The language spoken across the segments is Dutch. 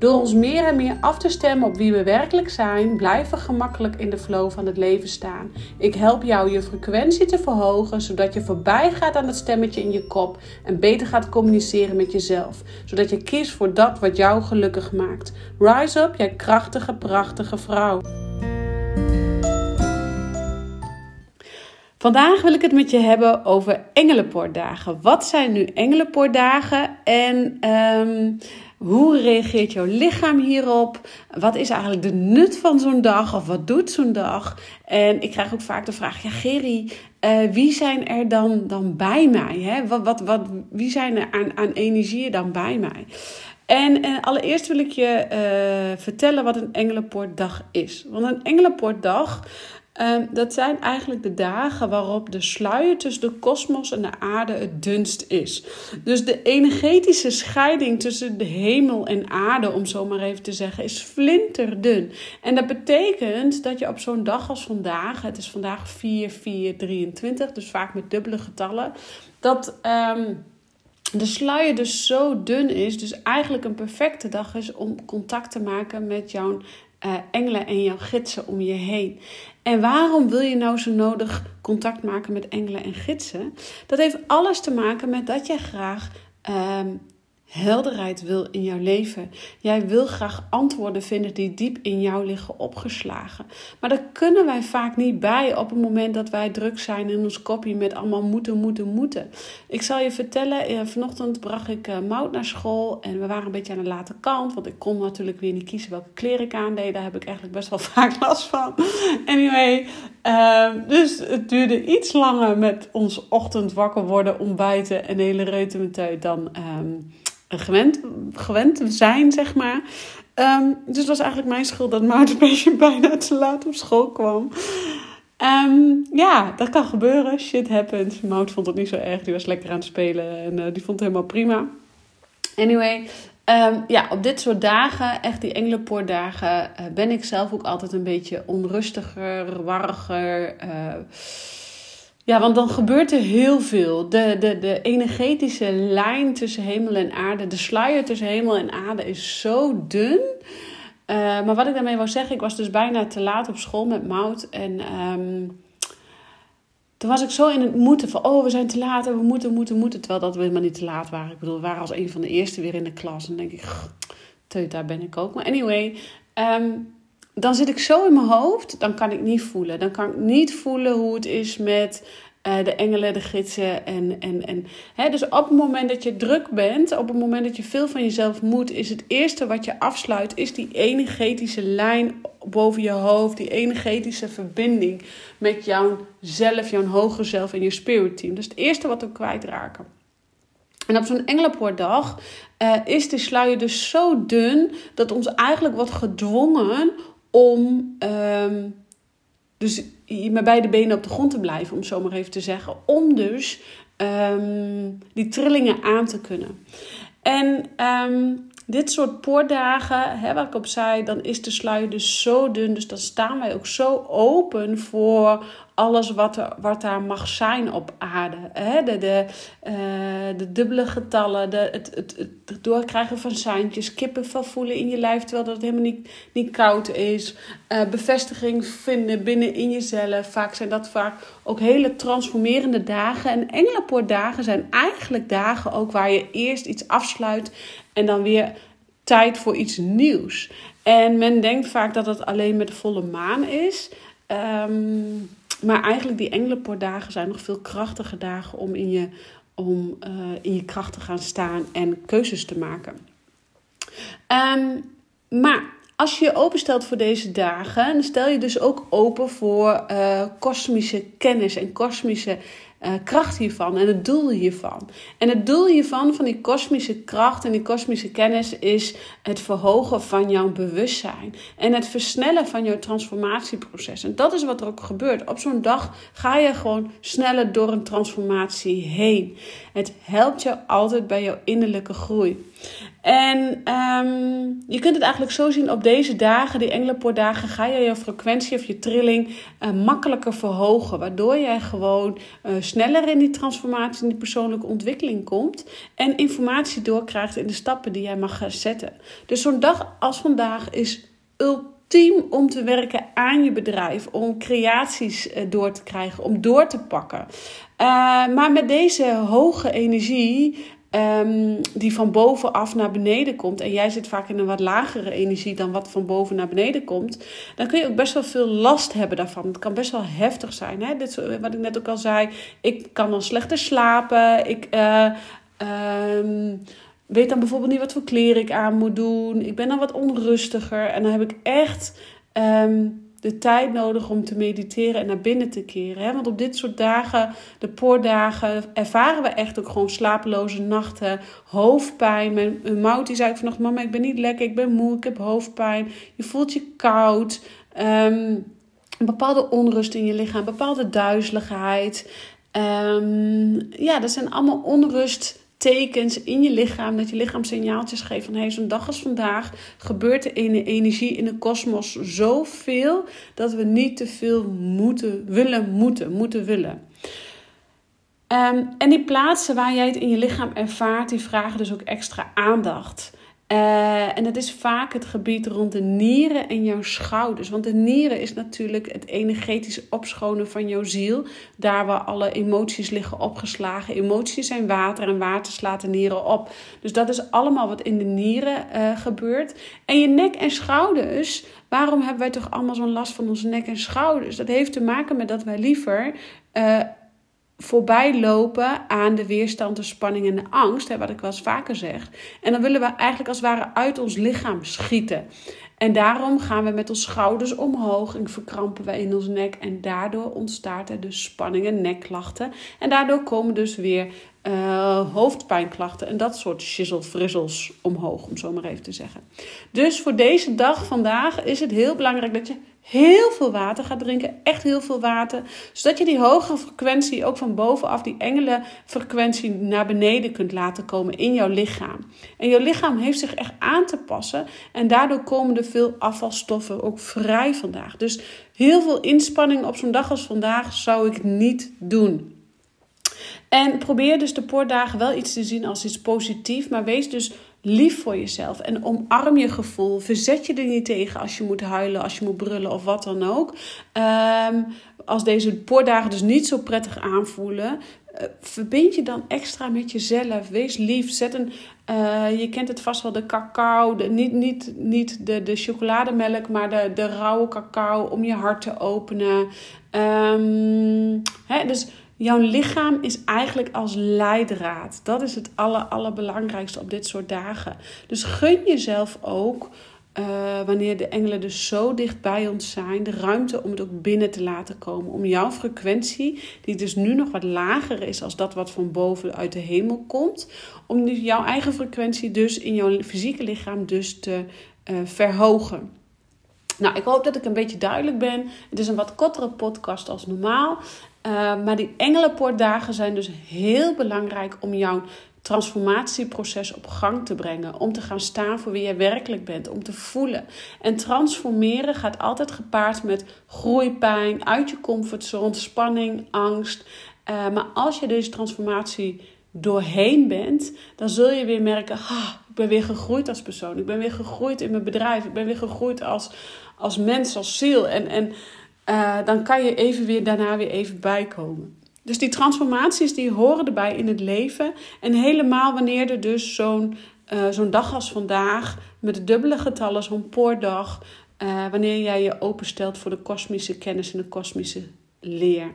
Door ons meer en meer af te stemmen op wie we werkelijk zijn, blijven we gemakkelijk in de flow van het leven staan. Ik help jou je frequentie te verhogen, zodat je voorbij gaat aan het stemmetje in je kop en beter gaat communiceren met jezelf, zodat je kiest voor dat wat jou gelukkig maakt. Rise up, jij krachtige, prachtige vrouw. Vandaag wil ik het met je hebben over engelenpoortdagen. Wat zijn nu engelenpoortdagen en um, hoe reageert jouw lichaam hierop? Wat is eigenlijk de nut van zo'n dag of wat doet zo'n dag? En ik krijg ook vaak de vraag: ja, Gerry, uh, wie zijn er dan, dan bij mij? Hè? Wat, wat, wat, wie zijn er aan, aan energieën dan bij mij? En, en allereerst wil ik je uh, vertellen wat een engelenpoortdag is. Want een engelenpoortdag Um, dat zijn eigenlijk de dagen waarop de sluier tussen de kosmos en de aarde het dunst is. Dus de energetische scheiding tussen de hemel en aarde, om zo maar even te zeggen, is flinterdun. En dat betekent dat je op zo'n dag als vandaag, het is vandaag 4, 4, 23, dus vaak met dubbele getallen, dat. Um, de sluier dus zo dun is, dus eigenlijk een perfecte dag is om contact te maken met jouw uh, engelen en jouw gidsen om je heen. En waarom wil je nou zo nodig contact maken met engelen en gidsen? Dat heeft alles te maken met dat jij graag um, helderheid wil in jouw leven. Jij wil graag antwoorden vinden die diep in jou liggen opgeslagen. Maar daar kunnen wij vaak niet bij op het moment dat wij druk zijn in ons kopje met allemaal moeten, moeten, moeten. Ik zal je vertellen, eh, vanochtend bracht ik uh, Mout naar school en we waren een beetje aan de late kant, want ik kon natuurlijk weer niet kiezen welke kleren ik aandeed. Daar heb ik eigenlijk best wel vaak last van. Anyway, uh, dus het duurde iets langer met ons ochtend wakker worden, ontbijten en hele reutemeteu dan... Um, gewend, gewend zijn, zeg maar. Um, dus het was eigenlijk mijn schuld dat Maarten beetje bijna te laat op school kwam. Um, ja, dat kan gebeuren. Shit happens. Mout vond het niet zo erg. Die was lekker aan het spelen en uh, die vond het helemaal prima. Anyway, um, ja, op dit soort dagen, echt die engelenpoordagen, uh, ben ik zelf ook altijd een beetje onrustiger, warriger. Uh, ja, want dan gebeurt er heel veel. De, de, de energetische lijn tussen hemel en aarde, de sluier tussen hemel en aarde is zo dun. Uh, maar wat ik daarmee wil zeggen, ik was dus bijna te laat op school met Mout. En um, toen was ik zo in het moeten van, oh, we zijn te laat en we moeten, moeten, moeten. Terwijl dat we helemaal niet te laat waren. Ik bedoel, we waren als een van de eerste weer in de klas. En denk ik, teut, daar ben ik ook. Maar anyway, um, dan zit ik zo in mijn hoofd, dan kan ik niet voelen. Dan kan ik niet voelen hoe het is met uh, de engelen, de gidsen. En, en, en, hè? Dus op het moment dat je druk bent, op het moment dat je veel van jezelf moet, is het eerste wat je afsluit, is die energetische lijn boven je hoofd, die energetische verbinding met jouw zelf, jouw hoger zelf en je spirit team. Is het eerste wat we kwijtraken. En op zo'n engelenpoortdag uh, is de sluier dus zo dun dat ons eigenlijk wordt gedwongen om um, dus met beide benen op de grond te blijven, om zo maar even te zeggen. Om dus um, die trillingen aan te kunnen. En um, dit soort poordagen, hè, waar ik op zei, dan is de sluier dus zo dun. Dus dan staan wij ook zo open voor alles wat, er, wat daar mag zijn op aarde. Hè? De, de, uh, de dubbele getallen, de, het, het, het doorkrijgen van seintjes, kippenvel voelen in je lijf terwijl dat helemaal niet, niet koud is. Uh, bevestiging vinden binnen in jezelf. Vaak zijn dat vaak ook hele transformerende dagen. En engelenpoortdagen zijn eigenlijk dagen ook waar je eerst iets afsluit en dan weer tijd voor iets nieuws. En men denkt vaak dat het alleen met de volle maan is. Um, maar eigenlijk die engelenpoortdagen zijn nog veel krachtige dagen om in je, om, uh, in je kracht te gaan staan en keuzes te maken. Um, maar als je je openstelt voor deze dagen, dan stel je dus ook open voor uh, kosmische kennis en kosmische uh, kracht hiervan en het doel hiervan. En het doel hiervan, van die kosmische kracht en die kosmische kennis, is het verhogen van jouw bewustzijn en het versnellen van jouw transformatieproces. En dat is wat er ook gebeurt. Op zo'n dag ga je gewoon sneller door een transformatie heen. Het helpt je altijd bij jouw innerlijke groei. En ehm, je kunt het eigenlijk zo zien op deze dagen, die engelenpoordagen, ga je je frequentie of je trilling uh, makkelijker verhogen. Waardoor jij gewoon uh, sneller in die transformatie, in die persoonlijke ontwikkeling komt. En informatie doorkrijgt in de stappen die jij mag zetten. Dus zo'n dag als vandaag is ultiem om te werken aan je bedrijf. Om creaties uh, door te krijgen, om door te pakken. maar met deze hoge energie Um, die van bovenaf naar beneden komt. En jij zit vaak in een wat lagere energie dan wat van boven naar beneden komt. Dan kun je ook best wel veel last hebben daarvan. Het kan best wel heftig zijn. Hè? Dit, wat ik net ook al zei. Ik kan dan slechter slapen. Ik uh, um, weet dan bijvoorbeeld niet wat voor kleren ik aan moet doen. Ik ben dan wat onrustiger. En dan heb ik echt. Um, de tijd nodig om te mediteren en naar binnen te keren. Hè? Want op dit soort dagen, de poordagen, ervaren we echt ook gewoon slapeloze nachten, hoofdpijn. Mijn, mijn mout die zei vannacht, mama ik ben niet lekker, ik ben moe, ik heb hoofdpijn. Je voelt je koud, um, een bepaalde onrust in je lichaam, bepaalde duizeligheid. Um, ja, dat zijn allemaal onrust tekens in je lichaam, dat je lichaam signaaltjes geeft van hey, zo'n dag als vandaag gebeurt er in de energie in de kosmos zoveel dat we niet te veel moeten, willen, moeten, moeten willen. Um, en die plaatsen waar jij het in je lichaam ervaart, die vragen dus ook extra aandacht. Uh, en dat is vaak het gebied rond de nieren en jouw schouders. Want de nieren is natuurlijk het energetisch opschonen van jouw ziel. Daar waar alle emoties liggen opgeslagen. Emoties zijn water en water slaat de nieren op. Dus dat is allemaal wat in de nieren uh, gebeurt. En je nek en schouders. Waarom hebben wij toch allemaal zo'n last van onze nek en schouders? Dat heeft te maken met dat wij liever uh, voorbij lopen aan de weerstand, de spanning en de angst, hè, wat ik wel eens vaker zeg. En dan willen we eigenlijk als het ware uit ons lichaam schieten. En daarom gaan we met onze schouders omhoog en verkrampen we in onze nek. En daardoor ontstaat er dus spanning en nekklachten. En daardoor komen dus weer uh, hoofdpijnklachten en dat soort shizzle omhoog, om zo maar even te zeggen. Dus voor deze dag vandaag is het heel belangrijk dat je heel veel water gaat drinken. Echt heel veel water. Zodat je die hoge frequentie ook van bovenaf, die engelenfrequentie, naar beneden kunt laten komen in jouw lichaam. En jouw lichaam heeft zich echt aan te passen. En daardoor komen er veel afvalstoffen ook vrij vandaag. Dus heel veel inspanning op zo'n dag als vandaag zou ik niet doen. En probeer dus de poortdagen wel iets te zien als iets positiefs. Maar wees dus lief voor jezelf. En omarm je gevoel. Verzet je er niet tegen als je moet huilen, als je moet brullen of wat dan ook. Um, als deze poordagen dus niet zo prettig aanvoelen. Uh, verbind je dan extra met jezelf. Wees lief. Zet een, uh, je kent het vast wel, de cacao. De, niet niet, niet de, de chocolademelk, maar de, de rauwe cacao om je hart te openen. Um, hè, dus Jouw lichaam is eigenlijk als leidraad. Dat is het aller, allerbelangrijkste op dit soort dagen. Dus gun jezelf ook, uh, wanneer de engelen dus zo dicht bij ons zijn, de ruimte om het ook binnen te laten komen. Om jouw frequentie, die dus nu nog wat lager is als dat wat van boven uit de hemel komt, om jouw eigen frequentie dus in jouw fysieke lichaam dus te uh, verhogen. Nou, ik hoop dat ik een beetje duidelijk ben. Het is een wat kortere podcast als normaal. Uh, maar die engelenpoortdagen zijn dus heel belangrijk om jouw transformatieproces op gang te brengen. Om te gaan staan voor wie je werkelijk bent. Om te voelen. En transformeren gaat altijd gepaard met groeipijn, uit je comfortzone, spanning, angst. Uh, maar als je deze transformatie doorheen bent, dan zul je weer merken: ah, ik ben weer gegroeid als persoon. Ik ben weer gegroeid in mijn bedrijf. Ik ben weer gegroeid als, als mens, als ziel. En, en uh, dan kan je even weer daarna weer even bijkomen. Dus die transformaties die horen erbij in het leven. En helemaal wanneer er dus zo'n uh, zo'n dag als vandaag met de dubbele getallen, zo'n poordag, uh, wanneer jij je openstelt voor de kosmische kennis en de kosmische leer.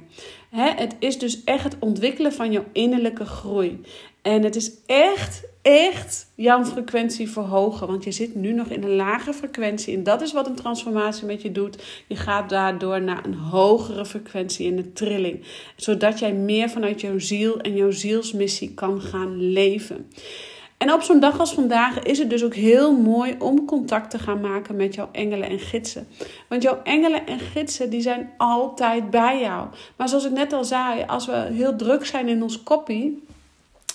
Hè, het is dus echt het ontwikkelen van jouw innerlijke groei. En het is echt echt jouw frequentie verhogen. Want je zit nu nog in een lage frequentie. En dat is wat een transformatie met je doet. Je gaat daardoor naar een hogere frequentie in de trilling. Zodat jij meer vanuit jouw ziel en jouw zielsmissie kan gaan leven. En op zo'n dag als vandaag is het dus ook heel mooi om contact te gaan maken met jouw engelen en gidsen. Want jouw engelen en gidsen die zijn altijd bij jou. Maar zoals ik net al zei, als we heel druk zijn in ons koppie,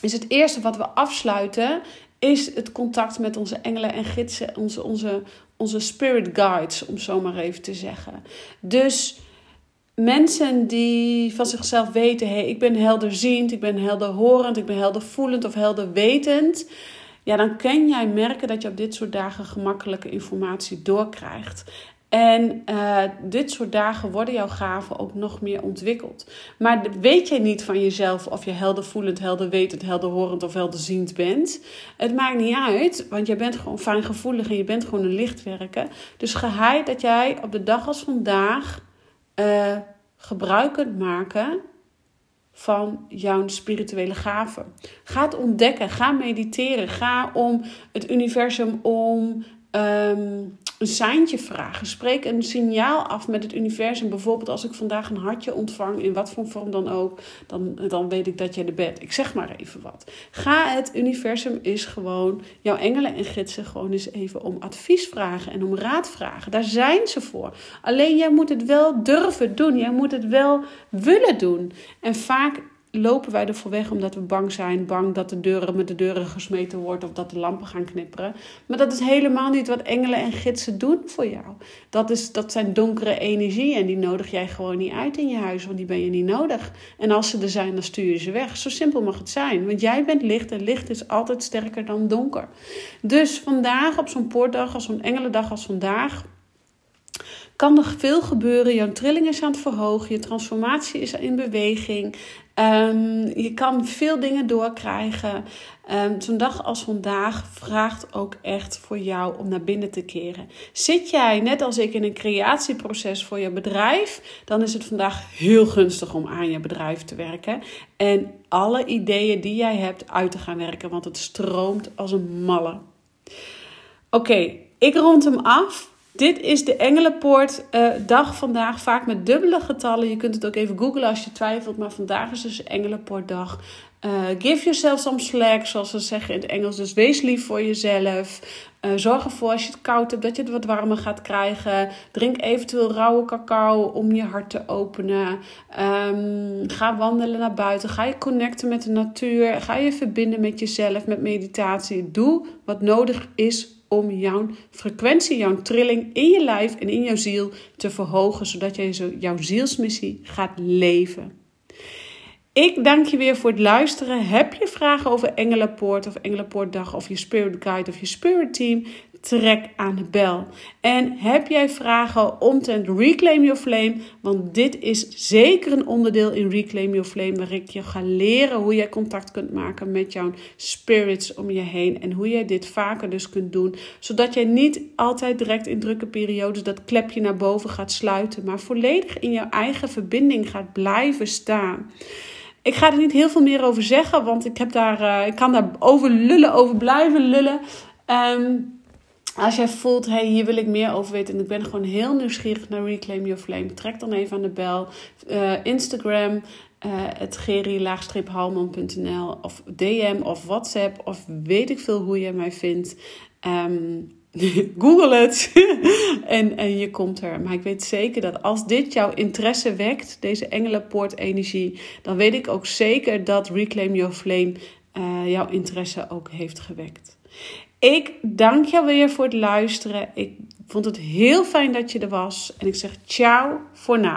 is het eerste wat we afsluiten, is het contact met onze engelen en gidsen, onze, onze, onze spirit guides, om zo maar even te zeggen. Dus mensen die van zichzelf weten: hé, hey, ik ben helderziend, ik ben helderhorend, ik ben heldervoelend of helderwetend. Ja, dan kan jij merken dat je op dit soort dagen gemakkelijke informatie doorkrijgt. En uh, dit soort dagen worden jouw gaven ook nog meer ontwikkeld. Maar weet jij niet van jezelf of je heldervoelend, helderwetend, helderhorend of helderziend bent? Het maakt niet uit, want jij bent gewoon fijngevoelig en je bent gewoon een lichtwerker. Dus geheid dat jij op de dag als vandaag uh, gebruik kunt maken van jouw spirituele gaven. Ga ontdekken, ga mediteren, ga om het universum om. Um, een seintje vragen. Spreek een signaal af met het universum. Bijvoorbeeld als ik vandaag een hartje ontvang, in wat voor vorm dan ook, dan, dan weet ik dat jij er bent. Ik zeg maar even wat. Ga het universum is gewoon, jouw engelen en gidsen gewoon eens even om advies vragen en om raad vragen. Daar zijn ze voor. Alleen jij moet het wel durven doen. Jij moet het wel willen doen. En vaak lopen wij ervoor weg omdat we bang zijn. Bang dat de deuren met de deuren gesmeten wordt of dat de lampen gaan knipperen. Maar dat is helemaal niet wat engelen en gidsen doen voor jou. Dat, is, dat zijn donkere energieën en die nodig jij gewoon niet uit in je huis, want die ben je niet nodig. En als ze er zijn, dan stuur je ze weg. Zo simpel mag het zijn, want jij bent licht en licht is altijd sterker dan donker. Dus vandaag op zo'n poortdag, als zo'n engelendag als vandaag kan er veel gebeuren. Jouw trilling is aan het verhogen, je transformatie is in beweging. Um, je kan veel dingen doorkrijgen. Um, Zo'n dag als vandaag vraagt ook echt voor jou om naar binnen te keren. Zit jij, net als ik, in een creatieproces voor je bedrijf, dan is het vandaag heel gunstig om aan je bedrijf te werken. En alle ideeën die jij hebt uit te gaan werken, want het stroomt als een malle. Oké, ik rond hem af. Dit is de Engelenpoort uh, dag vandaag, vaak met dubbele getallen. Je kunt het ook even googlen als je twijfelt, maar vandaag is dus Engelenpoortdag. Uh, give yourself some slack, zoals ze zeggen in het Engels. Dus wees lief voor jezelf. Uh, zorg ervoor als je het koud hebt dat je het wat warmer gaat krijgen. Drink eventueel rauwe cacao om je hart te openen. Um, ga wandelen naar buiten. Ga je connecten met de natuur. Ga je verbinden met jezelf met meditatie. Doe wat nodig is om jouw frequentie, jouw trilling in je lijf en in jouw ziel te verhogen, zodat jij jouw zielsmissie gaat leven. Ik dank je weer voor het luisteren. Heb je vragen over Engelenpoort of Engelenpoortdag of je Spirit Guide of je Spirit Team? Trek aan de bel. En heb jij vragen omtrent Reclaim Your Flame? Want dit is zeker een onderdeel in Reclaim Your Flame, waar ik je ga leren hoe jij contact kunt maken met jouw spirits om je heen. En hoe jij dit vaker dus kunt doen, zodat jij niet altijd direct in drukke periodes dat klepje naar boven gaat sluiten, maar volledig in jouw eigen verbinding gaat blijven staan. Ik ga er niet heel veel meer over zeggen, want ik, heb daar, uh, ik kan daar over lullen, over blijven lullen. Um, als jij voelt, hey, hier wil ik meer over weten en ik ben gewoon heel nieuwsgierig naar Reclaim Your Flame, trek dan even aan de bel. Uh, Instagram, uh, het geri-halman.nl of DM of WhatsApp of weet ik veel hoe je mij vindt. Um, Google het en, en je komt er. Maar ik weet zeker dat als dit jouw interesse wekt, deze engelenpoort-energie, dan weet ik ook zeker dat Reclaim Your Flame uh, jouw interesse ook heeft gewekt. Ik dank jou weer voor het luisteren. Ik vond het heel fijn dat je er was. En ik zeg ciao voor nu.